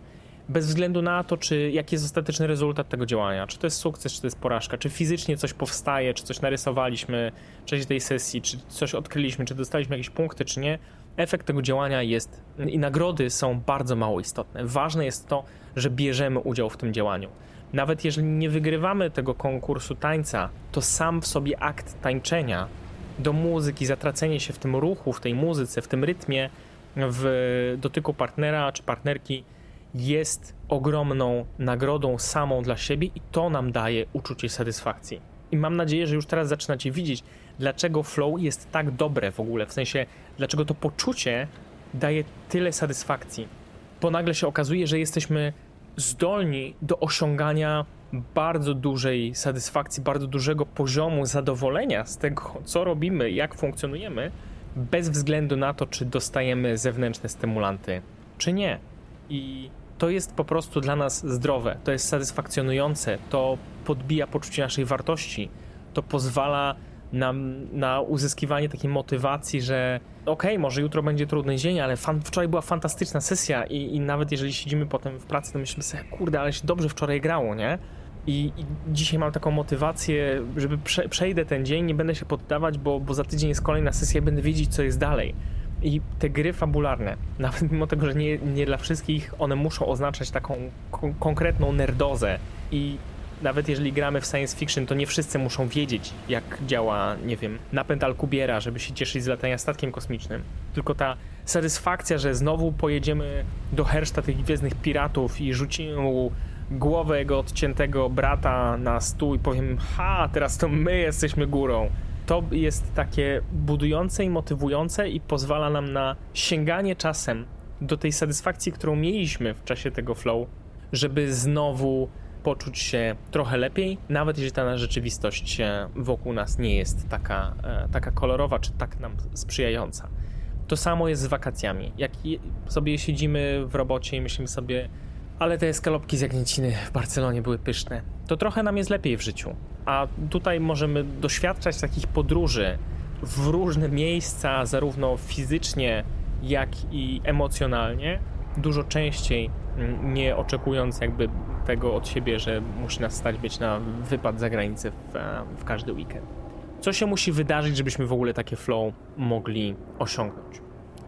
bez względu na to, czy jaki jest ostateczny rezultat tego działania, czy to jest sukces, czy to jest porażka, czy fizycznie coś powstaje, czy coś narysowaliśmy w czasie tej sesji, czy coś odkryliśmy, czy dostaliśmy jakieś punkty, czy nie, efekt tego działania jest i nagrody są bardzo mało istotne. Ważne jest to, że bierzemy udział w tym działaniu. Nawet jeżeli nie wygrywamy tego konkursu tańca, to sam w sobie akt tańczenia do muzyki, zatracenie się w tym ruchu, w tej muzyce, w tym rytmie, w dotyku partnera czy partnerki jest ogromną nagrodą samą dla siebie i to nam daje uczucie satysfakcji. I mam nadzieję, że już teraz zaczynacie widzieć, dlaczego flow jest tak dobre w ogóle, w sensie, dlaczego to poczucie daje tyle satysfakcji. Bo nagle się okazuje, że jesteśmy zdolni do osiągania bardzo dużej satysfakcji, bardzo dużego poziomu zadowolenia z tego, co robimy, jak funkcjonujemy, bez względu na to, czy dostajemy zewnętrzne stymulanty, czy nie. I to jest po prostu dla nas zdrowe, to jest satysfakcjonujące, to podbija poczucie naszej wartości, to pozwala nam na uzyskiwanie takiej motywacji, że okej, okay, może jutro będzie trudny dzień, ale fan, wczoraj była fantastyczna sesja i, i, nawet jeżeli siedzimy potem w pracy, to myślimy sobie, kurde, ale się dobrze wczoraj grało, nie? I, I, dzisiaj mam taką motywację, żeby prze, przejdę ten dzień, nie będę się poddawać, bo, bo za tydzień jest kolejna sesja, będę wiedzieć, co jest dalej. I te gry fabularne, nawet mimo tego, że nie, nie dla wszystkich, one muszą oznaczać taką kon konkretną nerdozę. I nawet jeżeli gramy w science fiction, to nie wszyscy muszą wiedzieć, jak działa, nie wiem, napęd Alkubiera, żeby się cieszyć z latania statkiem kosmicznym. Tylko ta satysfakcja, że znowu pojedziemy do herszta tych gwiezdnych piratów i rzucimy mu głowę jego odciętego brata na stół i powiem, ha, teraz to my jesteśmy górą. To jest takie budujące i motywujące i pozwala nam na sięganie czasem do tej satysfakcji, którą mieliśmy w czasie tego flow, żeby znowu poczuć się trochę lepiej, nawet jeżeli ta rzeczywistość wokół nas nie jest taka, e, taka kolorowa czy tak nam sprzyjająca. To samo jest z wakacjami. Jak sobie siedzimy w robocie i myślimy sobie, ale te skalopki z Jagnięciny w Barcelonie były pyszne, to trochę nam jest lepiej w życiu. A tutaj możemy doświadczać takich podróży w różne miejsca, zarówno fizycznie, jak i emocjonalnie, dużo częściej, mm, nie oczekując jakby tego od siebie, że musi nas stać być na wypad za granicę w, e, w każdy weekend. Co się musi wydarzyć, żebyśmy w ogóle takie flow mogli osiągnąć?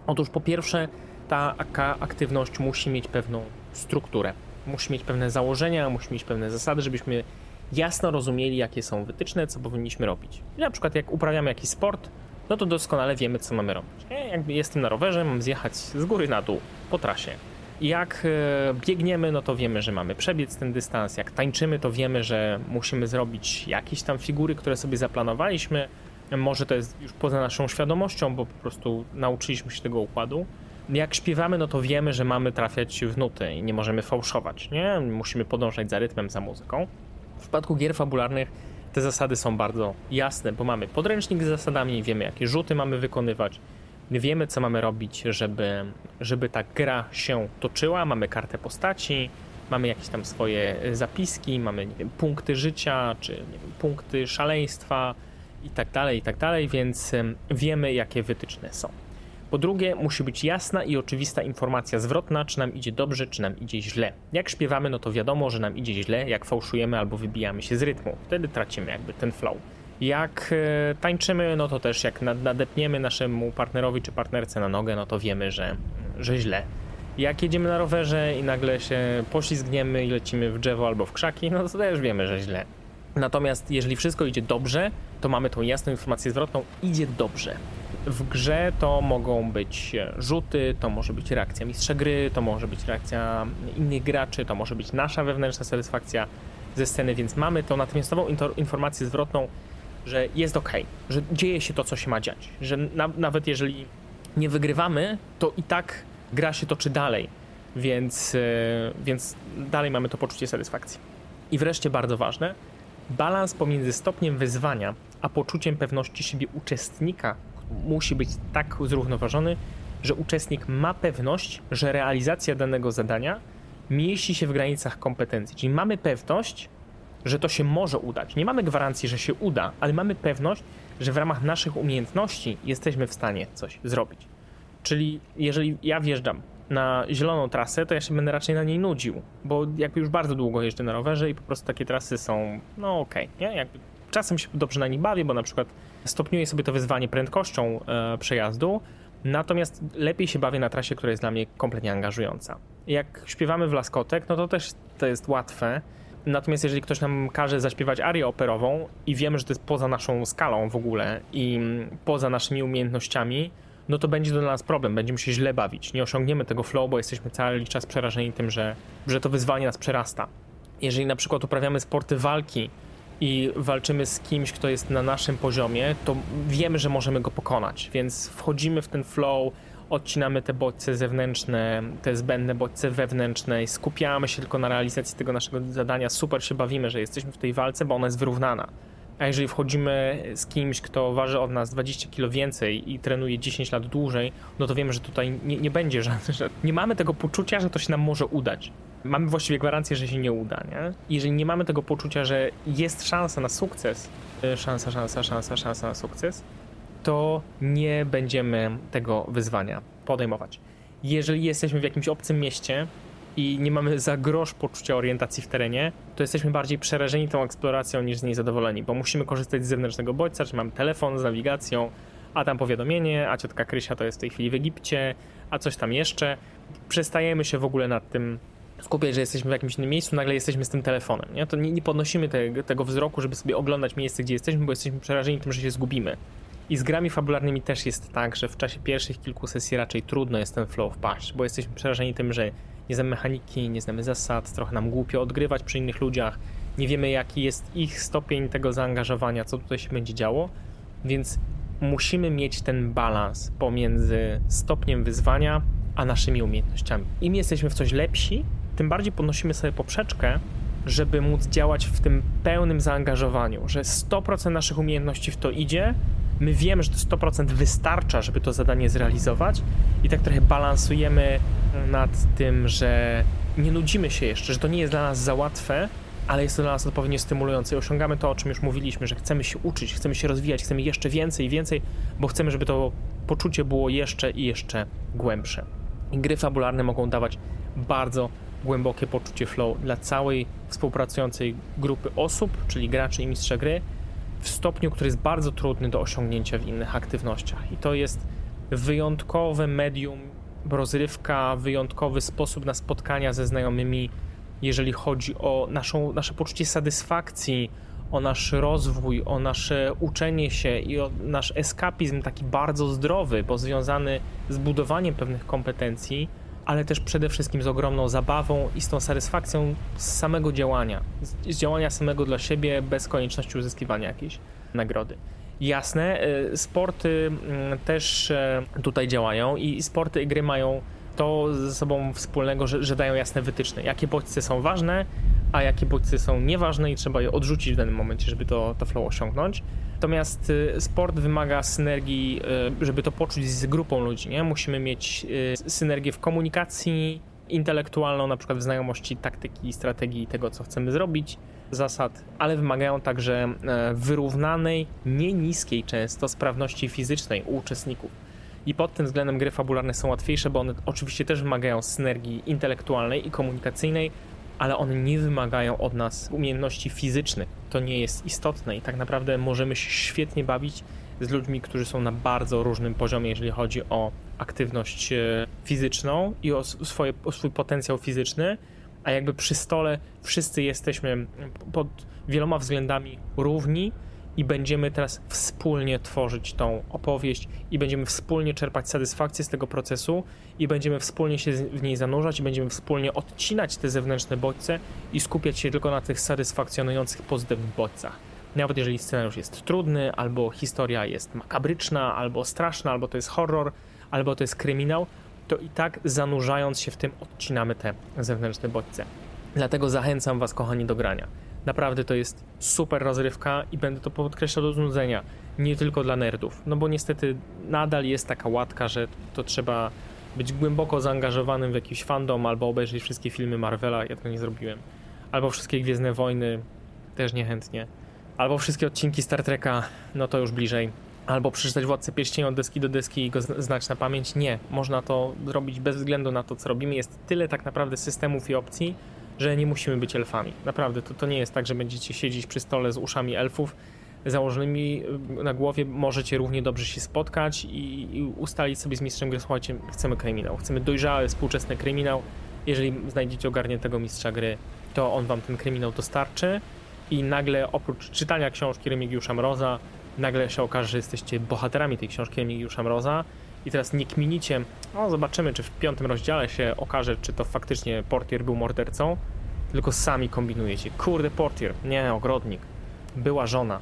Otóż po pierwsze, ta aktywność musi mieć pewną strukturę. Musi mieć pewne założenia, musi mieć pewne zasady, żebyśmy jasno rozumieli, jakie są wytyczne, co powinniśmy robić. I na przykład jak uprawiamy jakiś sport, no to doskonale wiemy, co mamy robić. Jakby jestem na rowerze, mam zjechać z góry na dół po trasie. Jak e, biegniemy, no to wiemy, że mamy przebiec ten dystans. Jak tańczymy, to wiemy, że musimy zrobić jakieś tam figury, które sobie zaplanowaliśmy. Może to jest już poza naszą świadomością, bo po prostu nauczyliśmy się tego układu. Jak śpiewamy, no to wiemy, że mamy trafiać w nuty i nie możemy fałszować, nie? Musimy podążać za rytmem, za muzyką. W przypadku gier fabularnych te zasady są bardzo jasne, bo mamy podręcznik z zasadami, wiemy jakie rzuty mamy wykonywać, wiemy co mamy robić, żeby, żeby ta gra się toczyła, mamy kartę postaci, mamy jakieś tam swoje zapiski, mamy nie wiem, punkty życia, czy wiem, punkty szaleństwa i tak dalej, i tak dalej, więc wiemy jakie wytyczne są. Po drugie, musi być jasna i oczywista informacja zwrotna, czy nam idzie dobrze, czy nam idzie źle. Jak śpiewamy, no to wiadomo, że nam idzie źle, jak fałszujemy albo wybijamy się z rytmu. Wtedy tracimy jakby ten flow. Jak e, tańczymy, no to też jak nadepniemy naszemu partnerowi czy partnerce na nogę, no to wiemy, że, że źle. Jak jedziemy na rowerze i nagle się poślizgniemy i lecimy w drzewo albo w krzaki, no to też wiemy, że źle. Natomiast jeżeli wszystko idzie dobrze, to mamy tą jasną informację zwrotną, idzie dobrze. W grze to mogą być rzuty, to może być reakcja mistrza gry, to może być reakcja innych graczy, to może być nasza wewnętrzna satysfakcja ze sceny, więc mamy tą natychmiastową informację zwrotną, że jest ok, że dzieje się to, co się ma dziać, że na, nawet jeżeli nie wygrywamy, to i tak gra się toczy dalej, więc, yy, więc dalej mamy to poczucie satysfakcji. I wreszcie bardzo ważne, balans pomiędzy stopniem wyzwania a poczuciem pewności siebie uczestnika musi być tak zrównoważony, że uczestnik ma pewność, że realizacja danego zadania mieści się w granicach kompetencji. Czyli mamy pewność, że to się może udać. Nie mamy gwarancji, że się uda, ale mamy pewność, że w ramach naszych umiejętności jesteśmy w stanie coś zrobić. Czyli jeżeli ja wjeżdżam na zieloną trasę, to ja się będę raczej na niej nudził, bo jakby już bardzo długo jeżdżę na rowerze i po prostu takie trasy są, no okej, okay, nie? Jakby czasem się dobrze na nich bawię, bo na przykład stopniuję sobie to wyzwanie prędkością e, przejazdu, natomiast lepiej się bawię na trasie, która jest dla mnie kompletnie angażująca. Jak śpiewamy w laskotek, no to też to jest łatwe, Natomiast jeżeli ktoś nam każe zaśpiewać arię operową i wiemy, że to jest poza naszą skalą w ogóle i poza naszymi umiejętnościami, no to będzie dla nas problem, będziemy się źle bawić. Nie osiągniemy tego flow, bo jesteśmy cały czas przerażeni tym, że, że to wyzwanie nas przerasta. Jeżeli na przykład uprawiamy sporty walki i walczymy z kimś, kto jest na naszym poziomie, to wiemy, że możemy go pokonać, więc wchodzimy w ten flow, odcinamy te bodźce zewnętrzne, te zbędne bodźce wewnętrzne i skupiamy się tylko na realizacji tego naszego zadania. Super się bawimy, że jesteśmy w tej walce, bo ona jest wyrównana. A jeżeli wchodzimy z kimś, kto waży od nas 20 kg więcej i trenuje 10 lat dłużej, no to wiemy, że tutaj nie, nie będzie żadnych, że nie mamy tego poczucia, że to się nam może udać. Mamy właściwie gwarancję, że się nie uda, nie? Jeżeli nie mamy tego poczucia, że jest szansa na sukces, y, szansa, szansa, szansa, szansa na sukces, to nie będziemy tego wyzwania podejmować. Jeżeli jesteśmy w jakimś obcym mieście, i nie mamy za grosz poczucia orientacji w terenie, to jesteśmy bardziej przerażeni tą eksploracją niż z niej zadowoleni, bo musimy korzystać z zewnętrznego bodźca, czy mamy telefon z nawigacją, a tam powiadomienie, a ciotka Krysia to jest w tej chwili w Egipcie, a coś tam jeszcze. Przestajemy się w ogóle nad tym skupiać, że jesteśmy w jakimś innym miejscu, nagle jesteśmy z tym telefonem. Nie? To nie, nie podnosimy te, tego wzroku, żeby sobie oglądać miejsce, gdzie jesteśmy, bo jesteśmy przerażeni tym, że się zgubimy. I z grami fabularnymi też jest tak, że w czasie pierwszych kilku sesji raczej trudno jest ten flow wpaść, bo jesteśmy przerażeni tym, że nie znamy mechaniki, nie znamy zasad, trochę nam głupio odgrywać przy innych ludziach, nie wiemy jaki jest ich stopień tego zaangażowania, co tutaj się będzie działo, więc musimy mieć ten balans pomiędzy stopniem wyzwania a naszymi umiejętnościami. Im jesteśmy w coś lepsi, tym bardziej podnosimy sobie poprzeczkę, żeby móc działać w tym pełnym zaangażowaniu, że 100% naszych umiejętności w to idzie, my wiemy, że to 100% wystarcza, żeby to zadanie zrealizować i tak trochę balansujemy nad tym, że nie nudzimy się jeszcze, że to nie jest dla nas za łatwe, ale jest to dla nas odpowiednio stymulujące i osiągamy to, o czym już mówiliśmy, że chcemy się uczyć, chcemy się rozwijać, chcemy jeszcze więcej i więcej, bo chcemy, żeby to poczucie było jeszcze i jeszcze głębsze. I gry fabularne mogą dawać bardzo głębokie poczucie flow dla całej współpracującej grupy osób, czyli graczy i mistrza gry, w stopniu, który jest bardzo trudny do osiągnięcia w innych aktywnościach. I to jest wyjątkowe medium, rozrywka, wyjątkowy sposób na spotkania ze znajomymi, jeżeli chodzi o naszą, nasze poczucie satysfakcji, o nasz rozwój, o nasze uczenie się i o nasz eskapizm taki bardzo zdrowy, bo związany z budowaniem pewnych kompetencji ale też przede wszystkim z ogromną zabawą i z tą satysfakcją z samego działania, z działania samego dla siebie bez konieczności uzyskiwania jakiejś nagrody. Jasne, e, sporty mm, też e, tutaj działają i sporty i gry mają to ze sobą wspólnego, że, że dają jasne wytyczne, jakie bodźce są ważne, a jakie bodźce są nieważne i trzeba je odrzucić w danym momencie, żeby to, to flow osiągnąć. Natomiast y, sport wymaga synergii, y, żeby to poczuć z grupą ludzi. Nie? Musimy mieć y, synergię w komunikacji intelektualną, na przykład w znajomości taktyki, strategii tego, co chcemy zrobić, zasad, ale wymagają także e, wyrównanej, nie niskiej często sprawności fizycznej u uczestników. I pod tym względem gry fabularne są łatwiejsze, bo one oczywiście też wymagają synergii intelektualnej i komunikacyjnej, ale one nie wymagają od nas umiejętności fizycznych. To nie jest istotne i tak naprawdę możemy się świetnie bawić z ludźmi, którzy są na bardzo różnym poziomie, jeżeli chodzi o aktywność e, fizyczną i o, swoje, o swój potencjał fizyczny, a jakby przy stole wszyscy jesteśmy pod wieloma względami równi i będziemy teraz wspólnie tworzyć tą opowieść i będziemy wspólnie czerpać satysfakcję z tego procesu i będziemy wspólnie się w niej zanurzać i będziemy wspólnie odcinać te zewnętrzne bodźce i skupiać się tylko na tych satysfakcjonujących pozytywnych bodźcach. Nawet jeżeli scenariusz jest trudny, albo historia jest makabryczna, albo straszna, albo to jest horror, albo to jest kryminał, to i tak zanurzając się w tym odcinamy te zewnętrzne bodźce. Dlatego zachęcam Was, kochani, do grania Naprawdę to jest super rozrywka i będę to podkreślał do znudzenia. Nie tylko dla nerdów. No bo niestety nadal jest taka łatka, że to trzeba być głęboko zaangażowanym w jakiś fandom albo obejrzeć wszystkie filmy Marvela. Ja tego nie zrobiłem. Albo wszystkie Gwiezdne Wojny. Też niechętnie. Albo wszystkie odcinki Star Treka. No to już bliżej. Albo przeczytać Władcę Pierścieni od deski do deski i go znać na pamięć. Nie. Można to zrobić bez względu na to, co robimy. Jest tyle tak naprawdę systemów i opcji, że nie musimy być elfami. Naprawdę, to, to nie jest tak, że będziecie siedzieć przy stole z uszami elfów założonymi y, na głowie. Możecie równie dobrze się spotkać i, i ustalić sobie z mistrzem gry, słuchajcie, chcemy kryminał, chcemy dojrzały, współczesny kryminał. Jeżeli znajdziecie ogarniętego mistrza gry, to on wam ten kryminał dostarczy i nagle oprócz czytania książki Remigiusza Mroza, nagle się okaże, że jesteście bohaterami tej książki Remigiusza Mroza i teraz nie kminicie, no zobaczymy, czy w piątym rozdziale się okaże, czy to faktycznie portier był mordercą, tylko sami kombinujecie. Kurde, portier, nie, ogrodnik, była żona.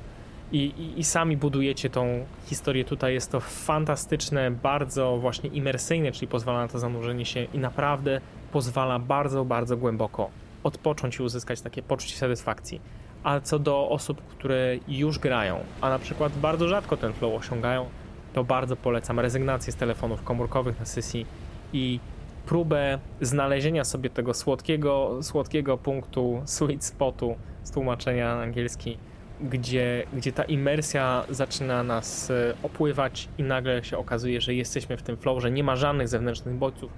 I, i, I, sami budujecie tą historię. Tutaj jest to fantastyczne, bardzo właśnie imersyjne, czyli pozwala na to zanurzenie się i naprawdę pozwala bardzo, bardzo głęboko odpocząć i uzyskać takie poczucie satysfakcji. A co do osób, które już grają, a na przykład bardzo rzadko ten flow osiągają, to bardzo polecam rezygnację z telefonów komórkowych na sesji i próbę znalezienia sobie tego słodkiego, słodkiego punktu, sweet spotu z tłumaczenia na angielski, gdzie, gdzie ta imersja zaczyna nas e, opływać i nagle się okazuje, że jesteśmy w tym flow, że nie ma żadnych zewnętrznych bodźców.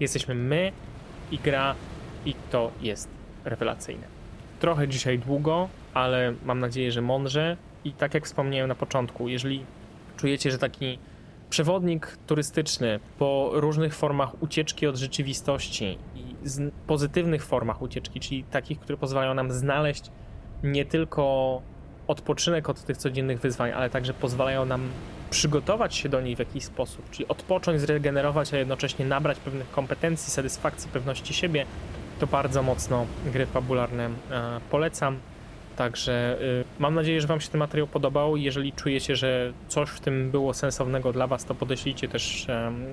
Jesteśmy my i gra i to jest rewelacyjne. Trochę dzisiaj długo, ale mam nadzieję, że mądrze i tak jak wspomniałem na początku, jeżeli czujecie, że taki przewodnik turystyczny po różnych formach ucieczki od rzeczywistości i pozytywnych formach ucieczki, czyli takich, które pozwalają nam znaleźć nie tylko odpoczynek od tych codziennych wyzwań, ale także pozwalają nam przygotować się do niej w jakiś sposób, czyli odpocząć, zregenerować, a jednocześnie nabrać pewnych kompetencji, satysfakcji, pewności siebie, to bardzo mocno gry fabularne e, polecam. Także y, mam nadzieję, że Wam się ten materiał podobał. Jeżeli czujecie, że coś w tym było sensownego dla Was, to podeślijcie też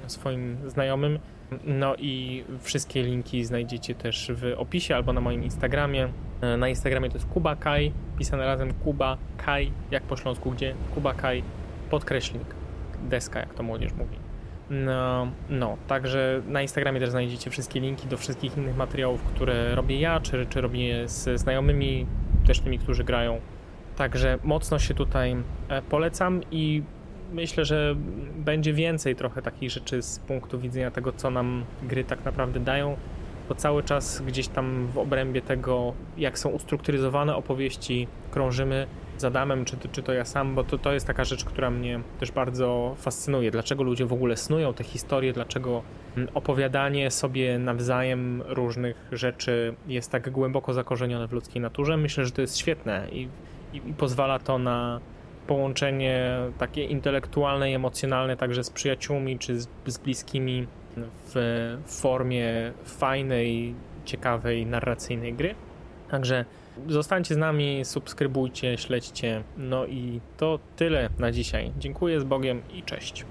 swoim znajomym. No i wszystkie linki znajdziecie też w opisie albo na moim Instagramie. E, na Instagramie to jest Kuba Kai, pisane razem Kuba Kai, jak po śląsku, gdzie Kuba Kai, deska, jak to młodzież mówi. No, no, także na Instagramie też znajdziecie wszystkie linki do wszystkich innych materiałów, które robię ja, czy, czy robię ze znajomymi, też tymi, którzy grają. Także mocno się tutaj e, polecam i myślę, że będzie więcej trochę takich rzeczy z punktu widzenia tego, co nam gry tak naprawdę dają, bo cały czas gdzieś tam w obrębie tego, jak są ustrukturyzowane opowieści, krążymy z Adamem, czy, czy to ja sam, bo to, to jest taka rzecz, która mnie też bardzo fascynuje. Dlaczego ludzie w ogóle snują te historie, dlaczego opowiadanie sobie nawzajem różnych rzeczy jest tak głęboko zakorzenione w ludzkiej naturze. Myślę, że to jest świetne i, i, i pozwala to na połączenie takie intelektualne i emocjonalne także z przyjaciółmi czy z, z bliskimi w formie fajnej, ciekawej, narracyjnej gry. Także zostańcie z nami, subskrybujcie, śledźcie. No i to tyle na dzisiaj. Dziękuję z Bogiem i cześć.